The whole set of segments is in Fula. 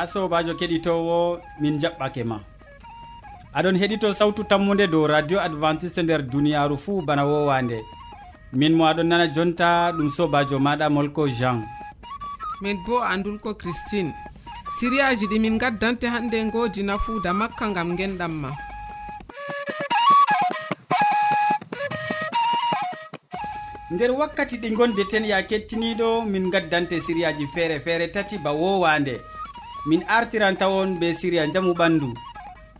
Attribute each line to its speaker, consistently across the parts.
Speaker 1: ya sobajo keɗitowo min jaɓɓake ma. Aɗon heɗito sawtu tammude dow radio adventiste nder duniyaru fuu bana wowande. Min mo aɗon nana jonta ɗum sobajo maɗa molko jean.
Speaker 2: Min bo andulko christine. Siriyaji ɗi min gaddante hannde ngoodi nafuuda makka gam genɗam ma.
Speaker 1: Nder wakkati ɗi gondeten ya kettiniɗo min gaddante siriyaji feere feere tati ba wowande. min artiran tawon be siriya jamu ɓandu.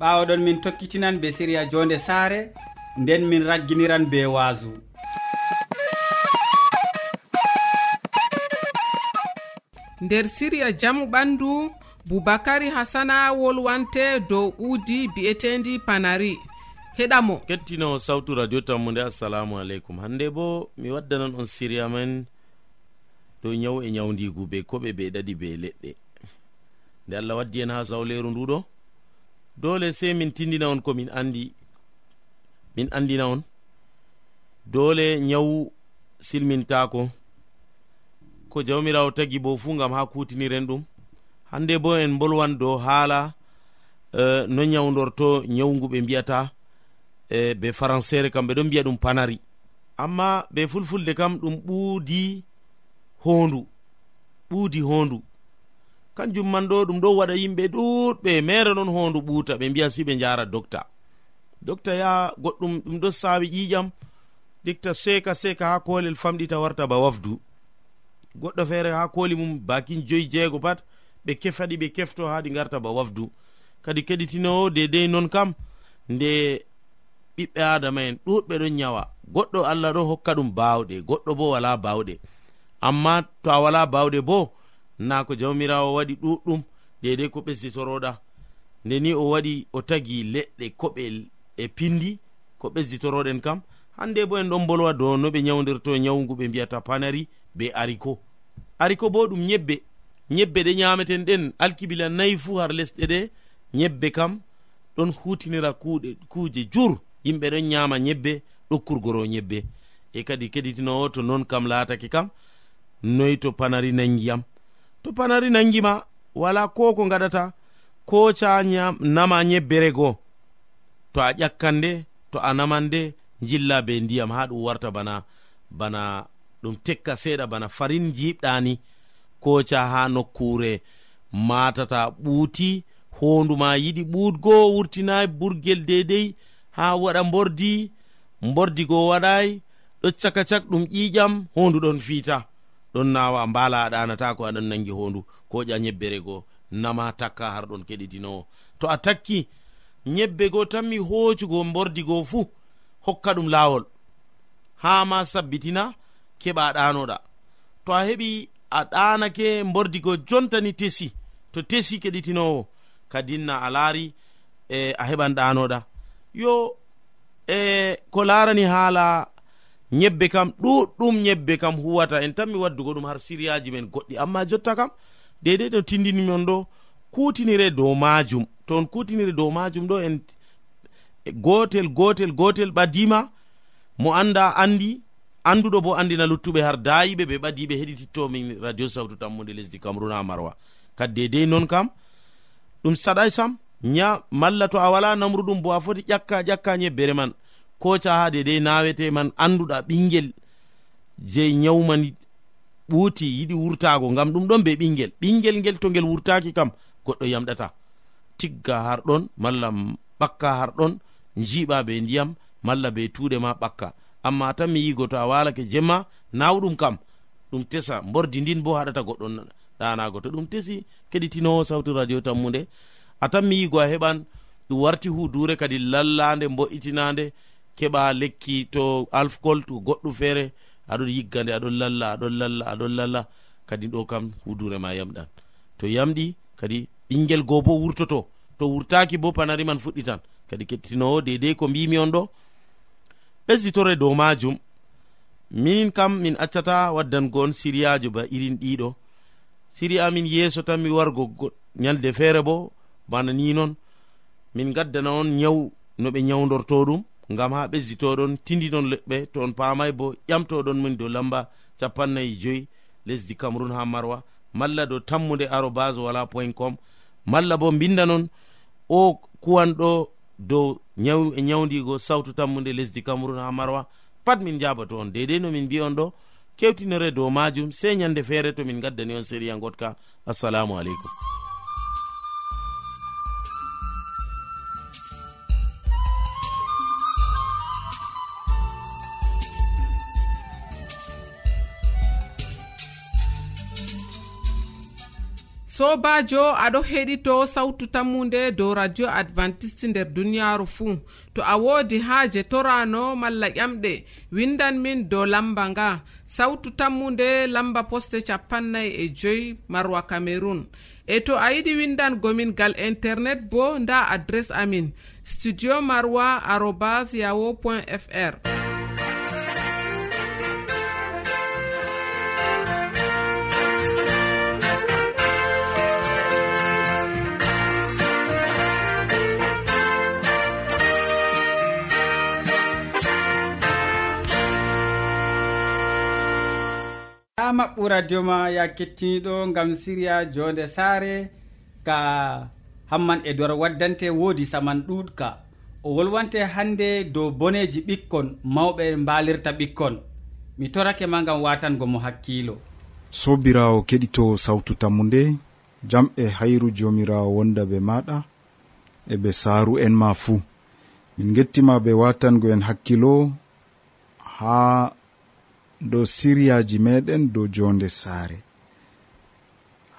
Speaker 1: Ɓawoɗon min tokkitinan be siriya jonde saare nden min ragginiran be waasu.
Speaker 2: Nder siriya jamu ɓandu boubacary hasana wolwante dow uudi bi'etendi panari. Heɗamo
Speaker 3: kettinowo sawtu radio tammude assalamu aleykum. Hande bo mi waddanan on siriya man dow nyawu e nyawdigu be koɓe be ɗaɗi be leɗɗe. nde allah waddi en ha sawleru nduɗo dole sei min tindina on ko min andi min andina on. Dole nyawu silmintako ko jawmirawo tagi bo fu gam ha kutiniren ɗum. Hande bo en bolwan dow haala uh, no nyawdorto nyawgu ɓe mbiyata e be françére kam ɓe ɗon mbiya ɗum panari. Amma be fulfulde kam ɗum ɓuudi hondu ɓuudi hondu kanjum man ɗo ɗum ɗo waɗa yimɓe ɗuɗɓe mere non hondu ɓuuta ɓe mbiya si ɓe jara docta docta ya goɗɗum ɗum ɗo sawi ƴiƴam. Dicta seka seka ha kolel famɗita warta ba wafdu. Goɗɗo feere ha koli mum bakin joyi jeego pat ɓe kefaɗi ɓe kefto ha ɗi garta ba wafdu. Kadi keɗitinowo dedei non kam nde ɓiɓɓe adama en ɗuɗɓe ɗon nyawa. Goɗɗo allah ɗon hokka ɗum bawɗe goɗɗo bo wala bawɗe amma to a wala bawɗe bo na ko jawmirawo waɗi ɗuɗɗum dedei ko ɓesditoroɗa. Nde ni o waɗi o tagi leɗɗe koɓe e pindi ko ɓesditoroɗen kam. Hande bo en ɗon bolwa dow no ɓe nyawdirto nyawgu ɓe mbiyata panari be ariko. Ariko bo ɗum nyebbe. Nyebbe ɗe nyameten ɗen alkibila nayi fuu har lesɗe ɗe nyebbe kam ɗon hutinira kuɗe kuje jur. Yimɓe ɗon nyama nyebbe ɗokkurgoro nyebbe. E kadi keɗitinowo to noon kam laatake kam noyi to panari nangiyam to panari nangima wala ko ko gaɗata ko koca nama nyebbere goo to a ƴakkande to a namande jilla be ndiyam ha ɗum warta bana bana ɗum tekka seeɗa bana farin jiɓɗani koca ha nokkure matata ɓuuti honduma yiɗi ɓuutgo wurtinayi burgel dedei ha waɗa mbordi mbordi go waɗayi ɗo caka cak ɗum ƴiƴam hondu ɗon fiita. ɗon nawa mbala a ɗanata ko aɗan nangi hondu ko ƴa ñebbere go nama takka har ɗon keɗitinowo. To a takki ñebbe go tanmi hocugo hoocugo mbordi goo fuu hokka ɗum lawol haa ma sabbitina keɓa ɗanoɗa to a heɓi a ɗanake mbordi goo jontani tesi to tesi keɗitinowo. Kadinna a laari e a heɓan ɗanoɗa yo e ko larani haala nyebbe kam ɗuɗɗum nyebbe kam huwata. En tan mi waddugo ɗum har siriyaji men goɗɗi. Amma jotta kam dedei no tindinimon ɗo kutinire dow majum. To on kutinire dow majum ɗo en gotel gotel gotel ɓadima mo anda andi anduɗo bo andina luttuɓe har dayiɓe ɓe ɓadiɓe heɗitittomin radio sawtu tammude lesdi cameruna marwa. Kadi dedei non kam ɗum saɗai sam nya malla to a wala namru ɗum bo a foti ƴakka ƴakka nyebbere man. ko cahade de nawete man anduɗa ɓingel je nyawmani ɓuuti yiɗi wurtago ngam ɗum ɗon be ɓingel ɓingel ngel to ngel wurtaki kam goɗɗo yamɗata. Tigga har ɗon malla ɓakka har ɗon jiɓa be ndiyam malla be tuuɗe ma ɓakka. Amma tan mi yigo to a walake jemma nawɗum kam ɗum tesa. Mbordi ndin bo haɗata goɗɗo ɗanago to ɗum tesi keɗitinowo sawtu radio tammude a tan mi yigo a heɓan ɗum warti hudure kadi lallande mbo'itinande keɓa lekki to alfcol to goɗɗum feere aɗon yigga nde aɗon lalla aɗon lalla aɗon lalla. Kadi ɗo kam hudure ma yamɗan. To yamɗi kadi ɓinguel goo bo wurtoto. To wurtaki bo panari man fuɗɗi tan. Kadi kettinowo dedei ko mbimi on ɗo. Ɓesditore dow majum minin kam min accata waddango on siriyajo ba irin ɗiɗo siri amin yeeso tan mi wargo nyalde feere bo bana ni noon min gaddana on nyawu no ɓe nyawdorto ɗum. ngam ha ɓesditoɗon tindinon leɓɓe to on pamay bo ƴamtoɗon min dow lamba capannayi joyi lesdi cameron ha marwa. Malla dow tammude arobas wala point com. Malla bo mbindanon o kuwanɗo dow e nyawdigo sawtu tammude lesdi cameron ha marwa. Pat min jabatu on deidei no min mbi on ɗo. Kewtinore dow majum sey nyande feere to min gaddani on séria gotka assalamu aleykum.
Speaker 2: sobajo aɗo heɗito sawtu tammude dow radio adventiste nder duniyaaru fuu to a woodi haaje torano malla ƴamɗe windan min dow lamba nga. Sawtu tammude lamba poste capannay e joyi marwa cameron e to a yiɗi windangomin gal internet bo nda adres amin studio marwa arobas yaho point fr
Speaker 1: ha maɓɓu radio ma ya kettiniɗo gam siriya jonde saare ka hamman e dor waddante woodi saman ɗuɗka. O wolwante hande dow boneji ɓikkon mawɓe mbalirta ɓikkon. Mi torake ma gam watango mo hakkilo
Speaker 4: sobirawo keɗito sawtu tammu nde jam e hayru jomirawo wonda be maɗa e be saaru en ma fuu. Min gettima be watango en hakkilo ha dow siryaji meɗen dow jonde saare.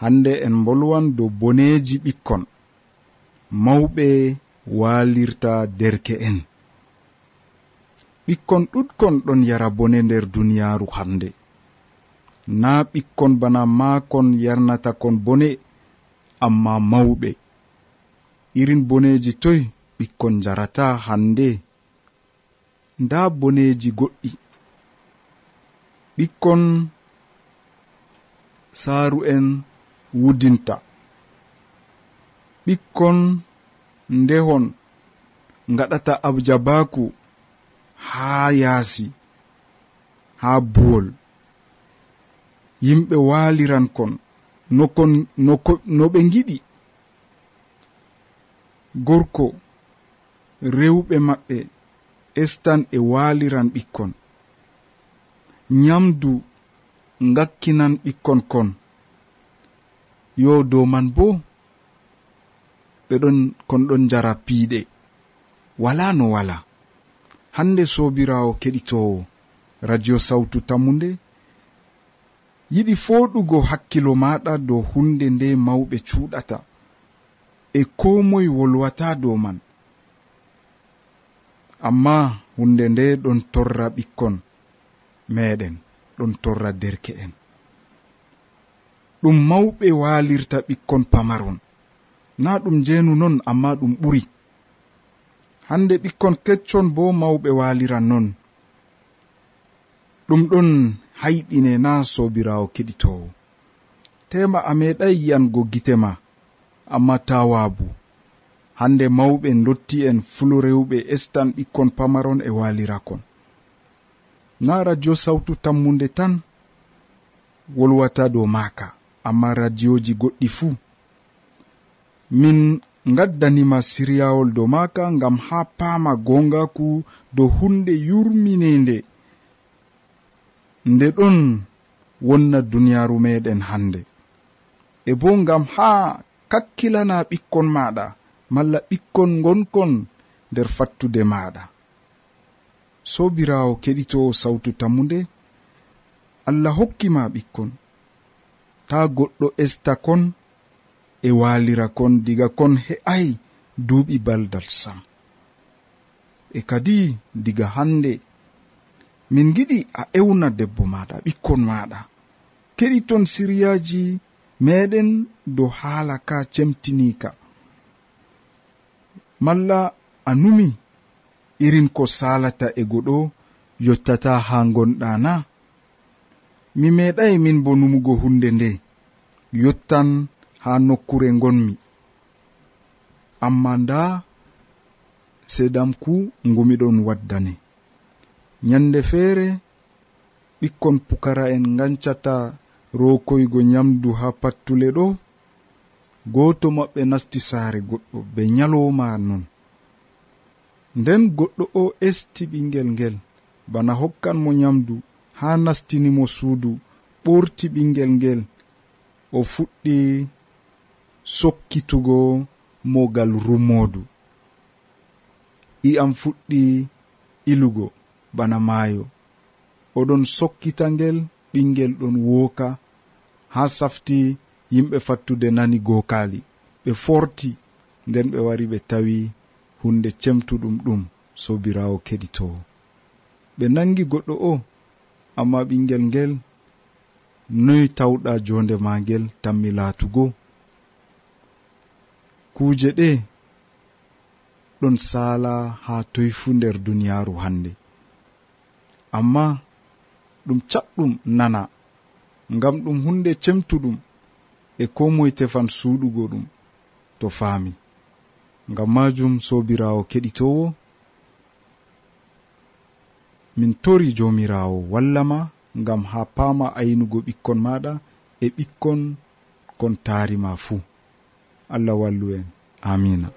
Speaker 4: Hande en bolwan dow boneji ɓikkon. Mawɓe walirta derke'en. Ɓikkon ɗuɗkon ɗon yara bone nder duniyaaru hande na ɓikkon bana maakon yarnata kon bone amma mawɓe. Irin boneji toy ɓikkon jarata hande nda boneji goɗɗi ɓikkon saaru'en wudinta. Ɓikkon ndehon gaɗata abjabaku haa yaasi haa buwol. Yimɓe waaliran kon nokon no ɓe giɗi gorko rewɓe maɓɓe estan e waaliran ɓikkon. nyamdu gakkinan ɓikkon kon. Yo dow man bo ɓeɗon kon ɗon jara piiɗe. Wala no wala. Hande sobirawo keɗitowo radio sawtu tammude yiɗi foɗugo hakkilo maɗa dow hunde nde mawɓe cuuɗata. E ko moye wolwata dow man. Amma hunde nde ɗon torra ɓikkon. meɗen ɗon torra derke en ɗum mawɓe walirta ɓikkon pamaron na ɗum jenu non amma ɗum ɓuri. Hande ɓikkon keccon bo mawɓe waliran non. Ɗum ɗon hayɗine na sobirawo keɗitowo tema a meɗai yi'ango gitema amma ta waabu. Hande mawɓe dotti en fulorewɓe estan ɓikkon pamaron e walirakon. na radio sawtu tammunde tan wolwata dow maaka. Amma radioji goɗɗi fuu min gaddanima siryawol dow maaka ngam ha paama gongaku dow hunde yurminende. Nde ɗon wonna duniyaaru meɗen hannde. E bo ngam ha kakkilana ɓikkon maɗa malla ɓikkon gonkon nder fattude maɗa sobirawo keɗito sawtu tammude allah hokkima ɓikkon. Ta goɗɗo esta kon e walira kon diga kon he'ai duuɓi baldal sam. E kadi diga hande min giɗi a ewna debbo maɗa ɓikkon maɗa keɗiton siryaji meɗen dow haala ka cemtinika malla a numi irin ko salata e goɗo yottata ha gonɗa na? Mi meɗai min bo numugo hunde nde yottan ha nokkure gonmi amma nda sedamku ngumiɗon waddane. Nyande feere ɓikkon pukara en gancata rokoygo nyamdu ha pattule ɗo goto maɓɓe nasti saare goɗɗo be nyalowma non. nden goɗɗo o esti ɓingel ngel bana hokkan mo nyamdu haa nastinimo suudu ɓurti ɓingel ngel o fuɗɗi sokkitugo mogal rummoodu i'am fuɗɗi ilugo bana maayo. Oɗon sokkita ngel ɓingel ɗon wooka haa safti yimɓe fattude nani gookaali. Ɓe forti nden ɓe wari ɓe tawi hunde cemtuɗum ɗum sobirawo keɗitowo ɓe nangi goɗɗo o amma ɓingel ngel noyi tawɗa jonde ma ngel tammi laatugo. Kuje ɗe ɗon sala ha toy fu nder duniyaru hande amma ɗum caɗɗum nana ngam ɗum hunde cemtuɗum e ko moye tefan suuɗugo ɗum to faami. ngam majum sobirawo keɗitowo min tori jomirawo wallama ngam ha pama aynugo ɓikkon maɗa e ɓikkon kon tarima fuu. Allah wallu en. Amina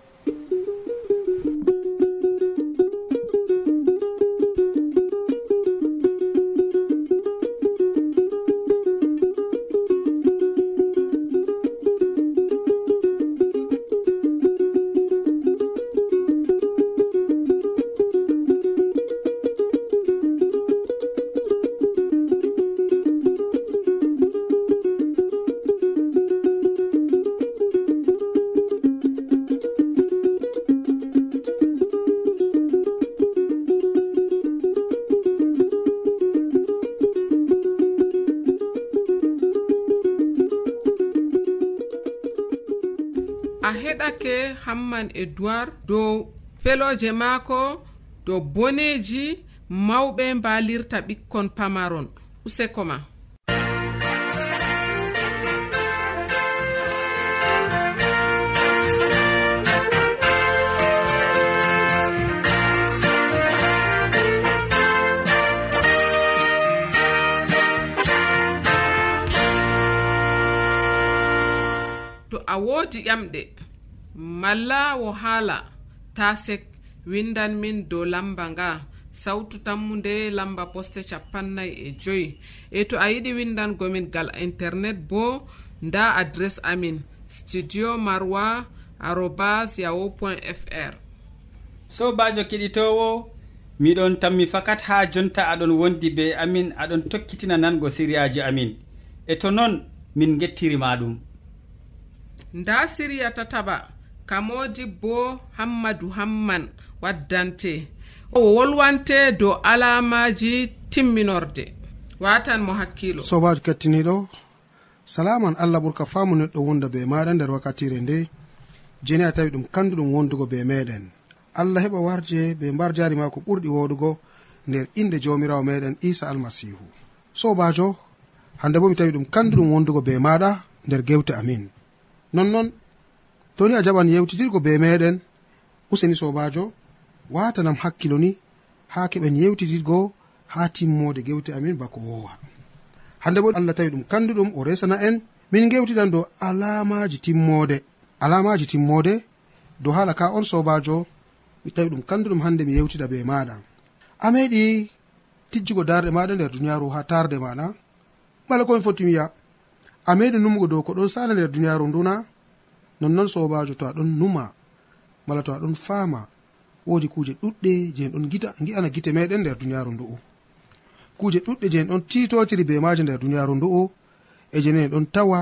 Speaker 2: abdourahmane edoird dow feloje maako dow boneji mawɓe mbalirta ɓikkon pamaron. Useko ma. To a woodi ƴamɗe malla wo haala tasek windan min dow lamba nga. Sautu tammunde lamba poste capannay e joyi e to a yiɗi windangomin gal internet bo nda adres amin studio marwa arobas yahu point fr.
Speaker 1: Sobajo keɗitowo miɗon tammi fakat ha jonta aɗon wondi be amin aɗon tokkitina nango siriyaji amin. E to noon min gettirima ɗum
Speaker 2: nda siriya tataɓa kamodi bo hammadou hamman waddante. O wolwante dow alamaji timminorde. Watan mo hakkilo.
Speaker 5: Sobajo kettiniɗo salaman allah ɓurka famu neɗɗo wonda be maɗa nder wakkatire nde. Jeni a tawi ɗum kanduɗum wondugo be meɗen. Allah heɓa warje be mbar jari ma ko ɓurɗi woɗugo nder inde jamirawo meɗen isa almasihu. Sobajo hande bo mi tawi ɗum kanduɗum wondugo be maɗa nder gewte amin. Nonnon to ni a jaɓan yewtitirgo be meɗen useni sobajo watanam hakkilo ni ha keɓen yewtitirgo ha timmode gewte amin bako wowa. Hande bo allah tawi ɗum kanduɗum o resana en min gewtidan dow alamaji timmode. Alamaji timmode dow hala ka on sobajo mi tawi ɗum kanduɗum hande mi yewtida be maɗa. A meɗi tijjugo darɗe maɗa nder duniyaru ha tarde maɗa. Mala komi foti wiya a meɗi numugo dow ko ɗon sala nder duniyaru nduna nonnon sobajo to aɗon numa mala to aɗon faama wodi kuje ɗuɗɗe je en ɗon gi'ana gite meɗen nder duniyaru ndu'u kuje ɗuɗɗe je en ɗon titotiri be maje nder duniyaru ndu'u e je nen en ɗon tawa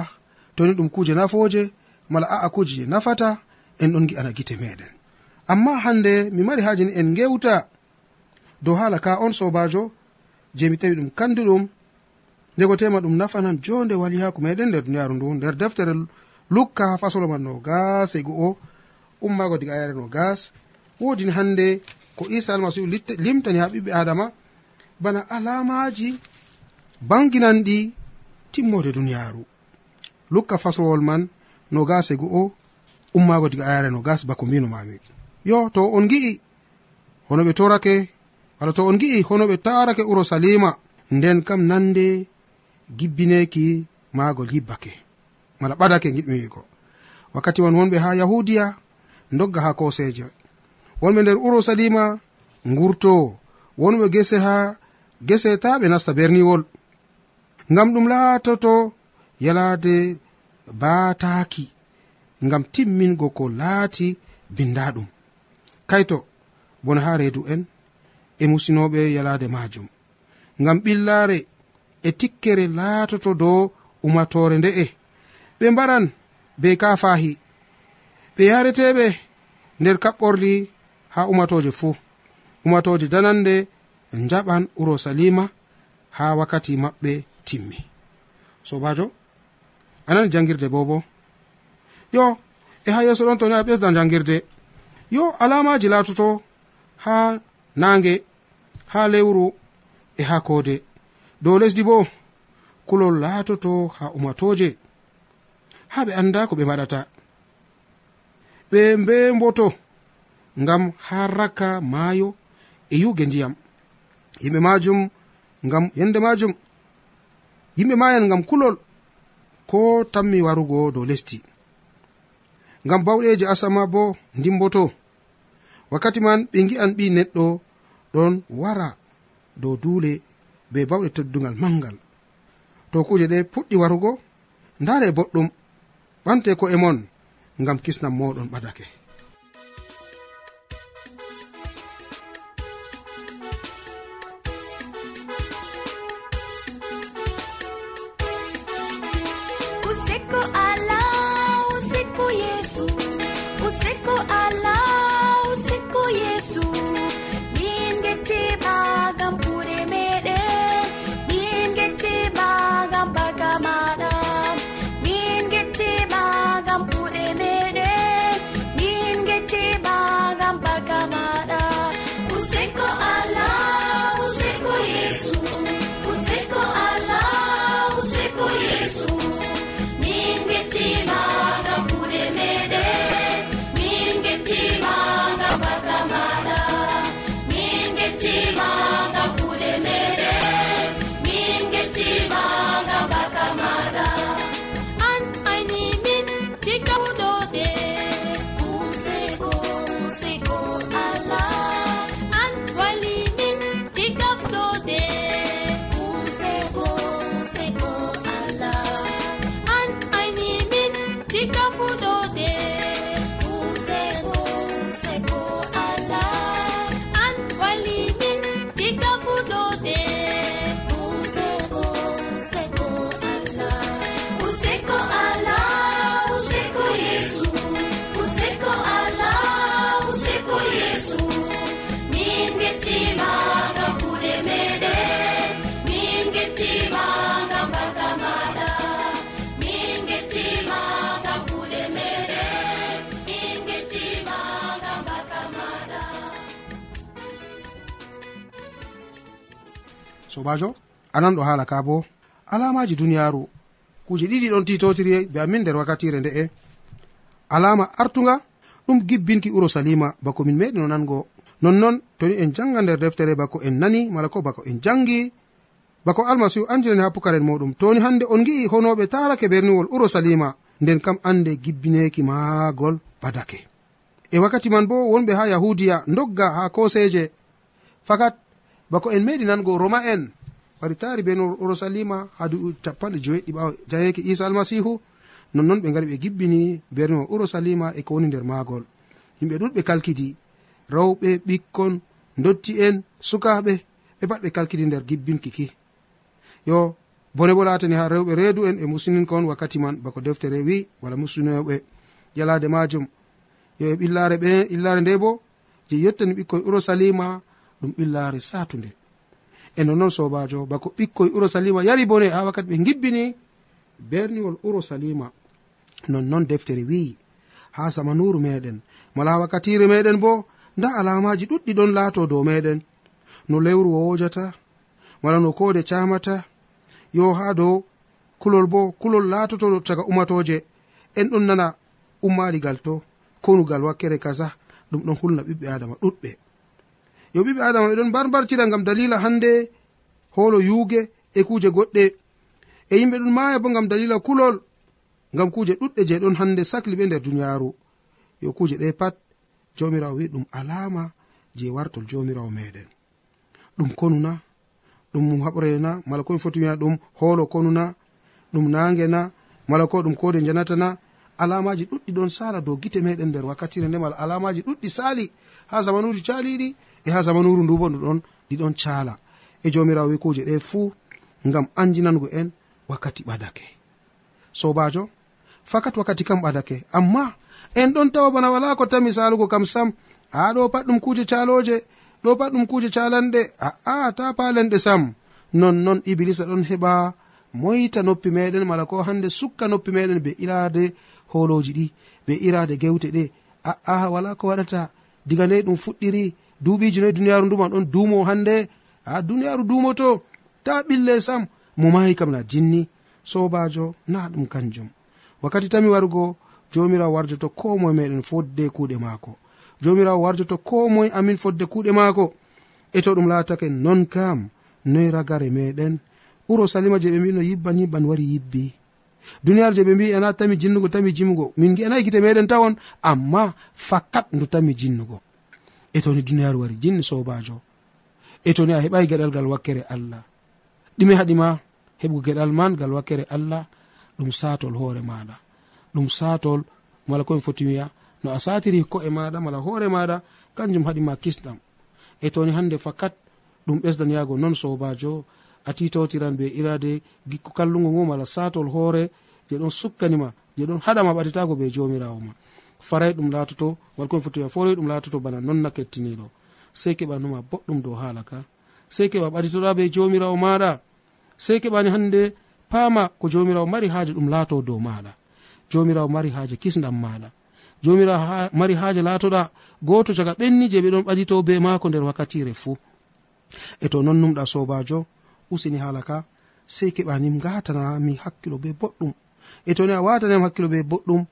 Speaker 5: toni ɗum kuje nafoje mala a'a kuje je nafata en ɗon gi'ana gite meɗen. Amma hande mi mari haji ni en gewta dow hala ka on sobajo je mi tawi ɗum kanduɗum ndego tema ɗum nafanam jonde waliyaku meɗen nder duniyaru ndu nder deftere lukka ha fasolo man no gas e go'o ummago diga ayare no gas. Wodini hande ko isa almasihu limtani ha ɓiɓɓe adama bana alamaji banginanɗi timmode duniyaru lukka faslowol man no gas e go'o ummago diga ayare no gas bako mbino mami yo to on gi'i hono ɓe torake wala to on gi'i hono ɓe tarake urusalima nden kam nande gibbineki maagol hibbake. mala ɓadake giɗmi ko. Wakkati man wonɓe ha yahudiya dogga ha koseje wonɓe nder urusalima ngurto. Wonɓe gese ha gese ta ɓe nasta berniwol. Ngam ɗum laatoto yalade baataaki. Ngam timmingo ko laati bindaɗum kayto bona ha reedu en e musinoɓe yalade majum ngam ɓillaare e tikkere laatoto dow umatore nde'e. ɓe mbaran be kafahi ɓe yareteɓe nder kaɓɓorli ha umatoje fuu umatoje danande jaɓan urusalima ha wakkati maɓɓe timmi. Sobajo anani jangirde bo bo. Yo e ha yeso ɗon toni a ɓesda jangirde. Yo alamaji latoto ha nange ha lewru e ha kode dow lesdi bo kulol latoto ha umatoje ha ɓe anda ko ɓe mbaɗata ɓe mbemboto ngam harraka maayo e yuge ndiyam. Yimɓe majum ngam yende majum yimɓe mayan ngam kulol ko tammi warugo dow lesdi. Ngam bawɗeji asama bo ndimboto wakkati man ɓe gi'an ɓi neɗɗo ɗon wara dow duule be bawɗe teddugal mangal. To kuje ɗe puɗɗi warugo ndare boɗɗum ɓante ko e mon ngam kisnam moɗon ɓadake. sobajo anan ɗo haala ka bo alamaji duniyaru kuje ɗiɗi ɗon titotiri be amin nder wakkatire nde'e alama artuga ɗum gibbinki urusalima bako min meɗi no nango. Nonnon toni en janga nder deftere bako en nani mala ko bako en jangi bako almasihu andinani ha pukaren muɗum toni hande on gi'i honoɓe tarake berniwol urusalima nden kam ande gibbineki maagol badake. E wakkati man bo wonɓe ha yahudiya dogga ha koseje fakat bako en meɗi nango roma en. Wari taari be urusalima ha haadu capanɗe joweɗɗi ɓawa jayeke isa almasihu nonnoon ɓe gari ɓe gibbini berno urusalima e ko woni nder maagol. Yimɓe ɗuɗɓe kalkidi rewɓe ɓikkon dotti en sukaɓe ɓe pat ɓe kalkidi nder gibbinkiki yo bone bo laatani ha rewɓe reedu en e musininkon wakkati man bako deftere wi wala muslinoɓe yalade majum yo e ɓillare ɓe illare nde bo je yettani ɓikkoye urusalima ɗum ɓillaare satunde e nonnoon sobajo bako ɓikkoy urusalima yari bone ha wakkati ɓe gibbini berniwol urusalima nonnoon deftere wi'i ha samanuru meɗen. Mala wakkatire meɗen bo nda alamaji ɗuɗɗi ɗon laato dow meɗen. No lewru wowojata mala no kode camata yo ha dow kulol bo kulol laatoto taga umatoje. En ɗon nana ummaligal to konugal wakkere kaza ɗum ɗon hulna ɓiɓɓe adama ɗuɗɓe. yo ɓiɓe adama ɓe ɗon barbartira gam dalila hande holo yuuge e kuje goɗɗe. E yimɓe ɗon maya bo gam dalila kulol gam kuje ɗuɗɗe je ɗon hande sakli ɓe nder duniyaaru. Yo kuje ɗe pat jawmirawo wi ɗum alama je wartol jomirawo meɗen ɗum konuna ɗum haɓrena mala komi foti wiya ɗum holo konuna ɗum nange na mala ko ɗum kode janatana alamaji ɗuɗɗi ɗon sala dow gite meɗen nder wakkatire ndemal alamaji ɗuɗɗi sali ha zamanuji caliɗi e ha zamanuru ndu bo ɗuɗon ɗiɗon cala. E jomirawo wi kuje ɗe fuu ngam anjinango en wakkati ɓadake. Sobajo fakat wakkati kam ɓadake. Amma en ɗon tawa bana wala ko tami salugo kam sam. A ɗo pat ɗum kuje caloje ɗo pat ɗum kuje calanɗe. A'a ta palenɗe sam. Nonnon iblisa ɗon heɓa moyta noppi meɗen mala ko hande sukka noppi meɗen be ilade holoji ɗi be irade gewte ɗe. A'a wala ko waɗata? Diga nde ɗum fuɗɗiri duuɓiji noyi duniyaru nduma ɗon duumo hande? A duniyaru duumoto ta ɓille sam. Mo mayi kam na jinni. Sobajo na ɗum kanjum. Wakkati tami warugo jomirawo warjoto ko moye meɗen fodde kuuɗe maako. Jomirawo warjoto ko moye amin fodde kuuɗe maako. E to ɗum laatake non kam noyi ragare meɗen. Urosalima je ɓe mbino yibban yibban wari yibbi. duniyaaru je ɓe mbi ena tami jinnugo tami jimugo. Min gi'enayi gite meɗen tawon amma fakat ndu tami jinnugo. E toni duniyaaru wari jinni sobajo e toni a heɓai geɗal ngal wakkere allah. Ɗume haɗima heɓgo geɗal man ngal wakkere allah ɗum satol hoore maɗa ɗum satol mala komi foti wiya no a satiri ko'e maɗa mala hoore maɗa kanjum haɗima kisɗam e toni hande fakat ɗum ɓesdan yahgo non sobajo a titotiran be irade gikku kallugo ngo mala satol hoore je ɗon sukkanima je ɗon haɗama ɓatitago be jomirawo ma. Faray ɗum latoto walkoe fotiwa forey ɗum latoto bana nonna kettiniɗo. Sei keɓanuma boɗɗum dow haala ka. Sei keɓa ɓaɗitoɗa be jomirawo maɗa. Sei keɓani hande paama ko jomirawo mari haaje ɗum laato dow maɗa. Jomirawo mari haaje kisdam maɗa. Jomirawo mari haaje laatoɗa goto caga ɓenni je ɓe ɗon ɓadito be maako nder wakkatire fuu. E to non numɗa sobajo useni haala ka sei keɓanim gatana mi hakkilo be boɗɗum. E toni a watanim hakkilo be boɗɗum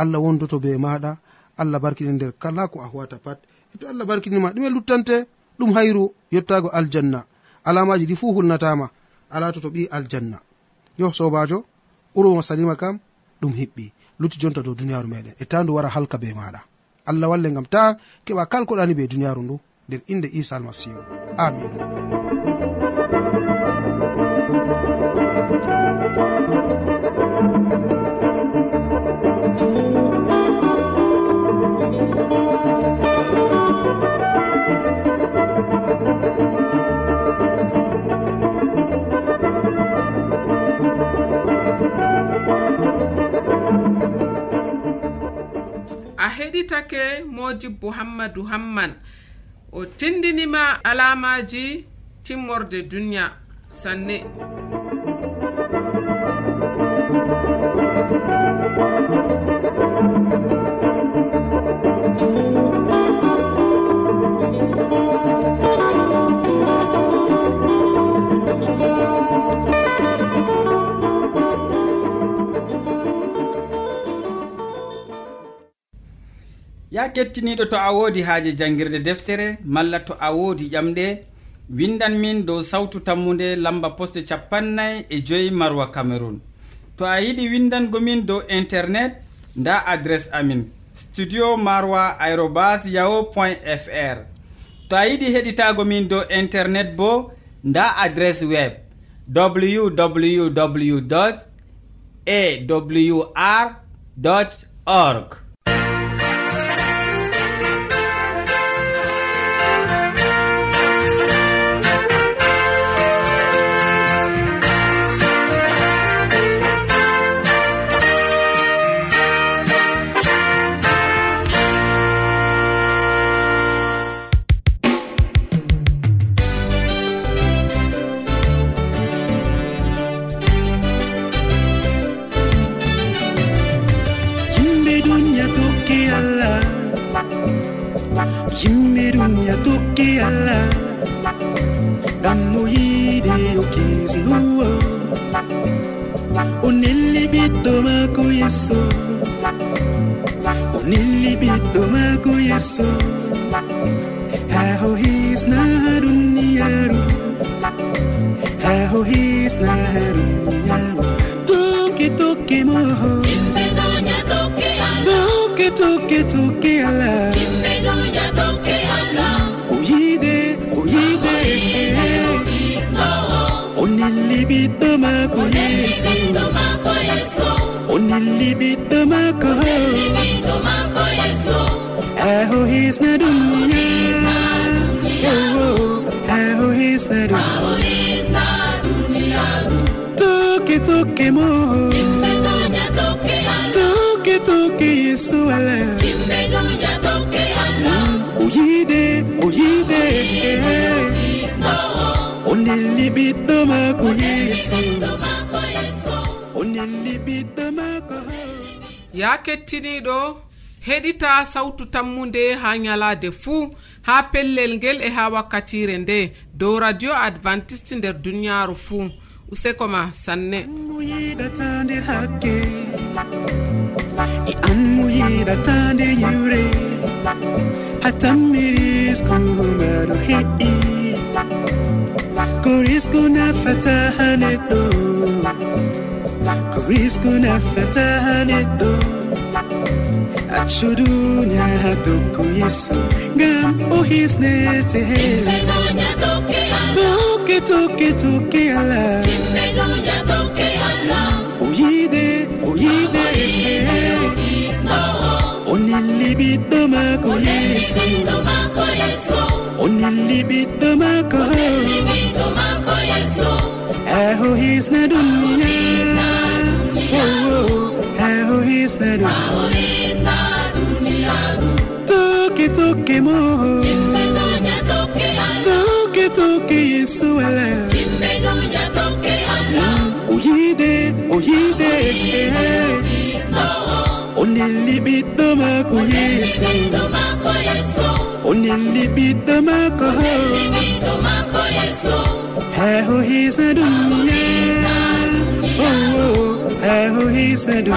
Speaker 5: allah wondoto be maɗa allah barkini nder kala ko a huwata pat. E to allah barkinima ɗume luttante ɗum hayru yettago aljanna. Alamaji ɗi fu hulnatama ala to to ɓi aljanna. Yo sobajo ɓurwoma salima kam ɗum hiɓɓi. Lutti jonta dow duniyaru meɗen. E ta ndu wara halka be maɗa. Allah walle gam ta keɓa kalkoɗani be duniyaru ndu nder inde isa almasihu. Amin.
Speaker 2: heɗitake modibbo hammadou hamman. O tindinima alamaji timmorde duniya sanne.
Speaker 1: ya kettiniɗo to a woodi haaje janngirde deftere malla to a woodi ƴamɗe windan min dow sawtu tammude lamba poste capannay e joyi marwa cameron to a yiɗi windango min dow internet nda adres amin studio marwa aérobas yaho point fr. To a yiɗi heɗitago min dow internet bo nda adres web www awr org.
Speaker 6: yeeso e haho hisna duniyaru e haho hisna duniyaru toke toke moho toke toke
Speaker 7: toke
Speaker 6: ala
Speaker 7: oyide
Speaker 6: oyide onelli ɓiɗɗo mako yeeso. onelli ɓiɗɗo
Speaker 7: mako yeeso.
Speaker 6: aho hisna duniya aho hisna duniya toke toke mo.
Speaker 7: Toke
Speaker 6: toke
Speaker 7: yesu ala. Oyide oyide
Speaker 6: o nelli ɓiɗɗo
Speaker 7: mako yeso
Speaker 6: o nelli ɓiɗɗo mako
Speaker 2: ya kettiniɗo heɗita sawtu tammunde ha nyalaade fuu ha pellel ngel e ha wakkatire nde. Dow radio adventiste nder duniyaaru fuu. Useko ma sanne.
Speaker 6: Anmu yiɗata nde e yiwre hatammi risku maɗo heɗɗi. Ko risku nafata ha neɗɗo. Ko risku nafata ha neɗɗo. accu duniya ha doggo yeso ngam o hisnete
Speaker 7: tokke tokke tokke allah. E
Speaker 6: o yiide o yiide. O nelli ɓiɗɗo maako
Speaker 7: yeso
Speaker 6: o nelli ɓiɗɗo maako. Aho hisna duniya
Speaker 7: duniyaru
Speaker 6: hisnani
Speaker 7: tokki tokki mo tokki
Speaker 6: tokki yesu mm, ala o yiide o yiide
Speaker 7: eh.
Speaker 6: o nelli ɓiɗɗo maako
Speaker 7: yeso
Speaker 6: o nelli ɓiɗɗo maako
Speaker 7: ha
Speaker 6: o hisa duniya
Speaker 7: lahu hisnadu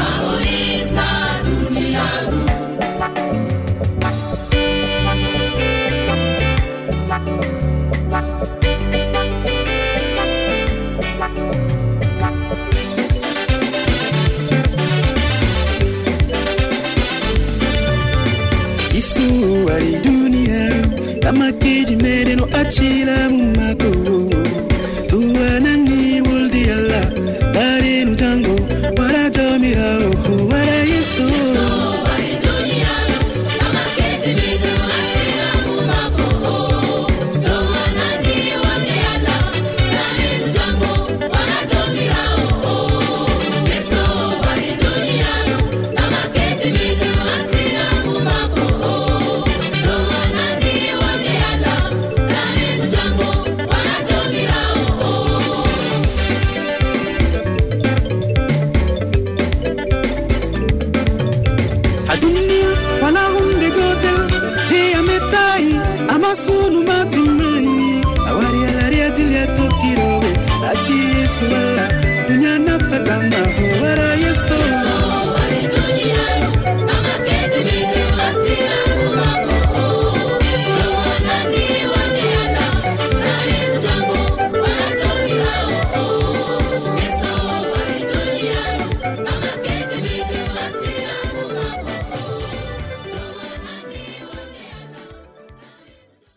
Speaker 6: isu wari duniyaru tamakiji meɗeno accilamu mako.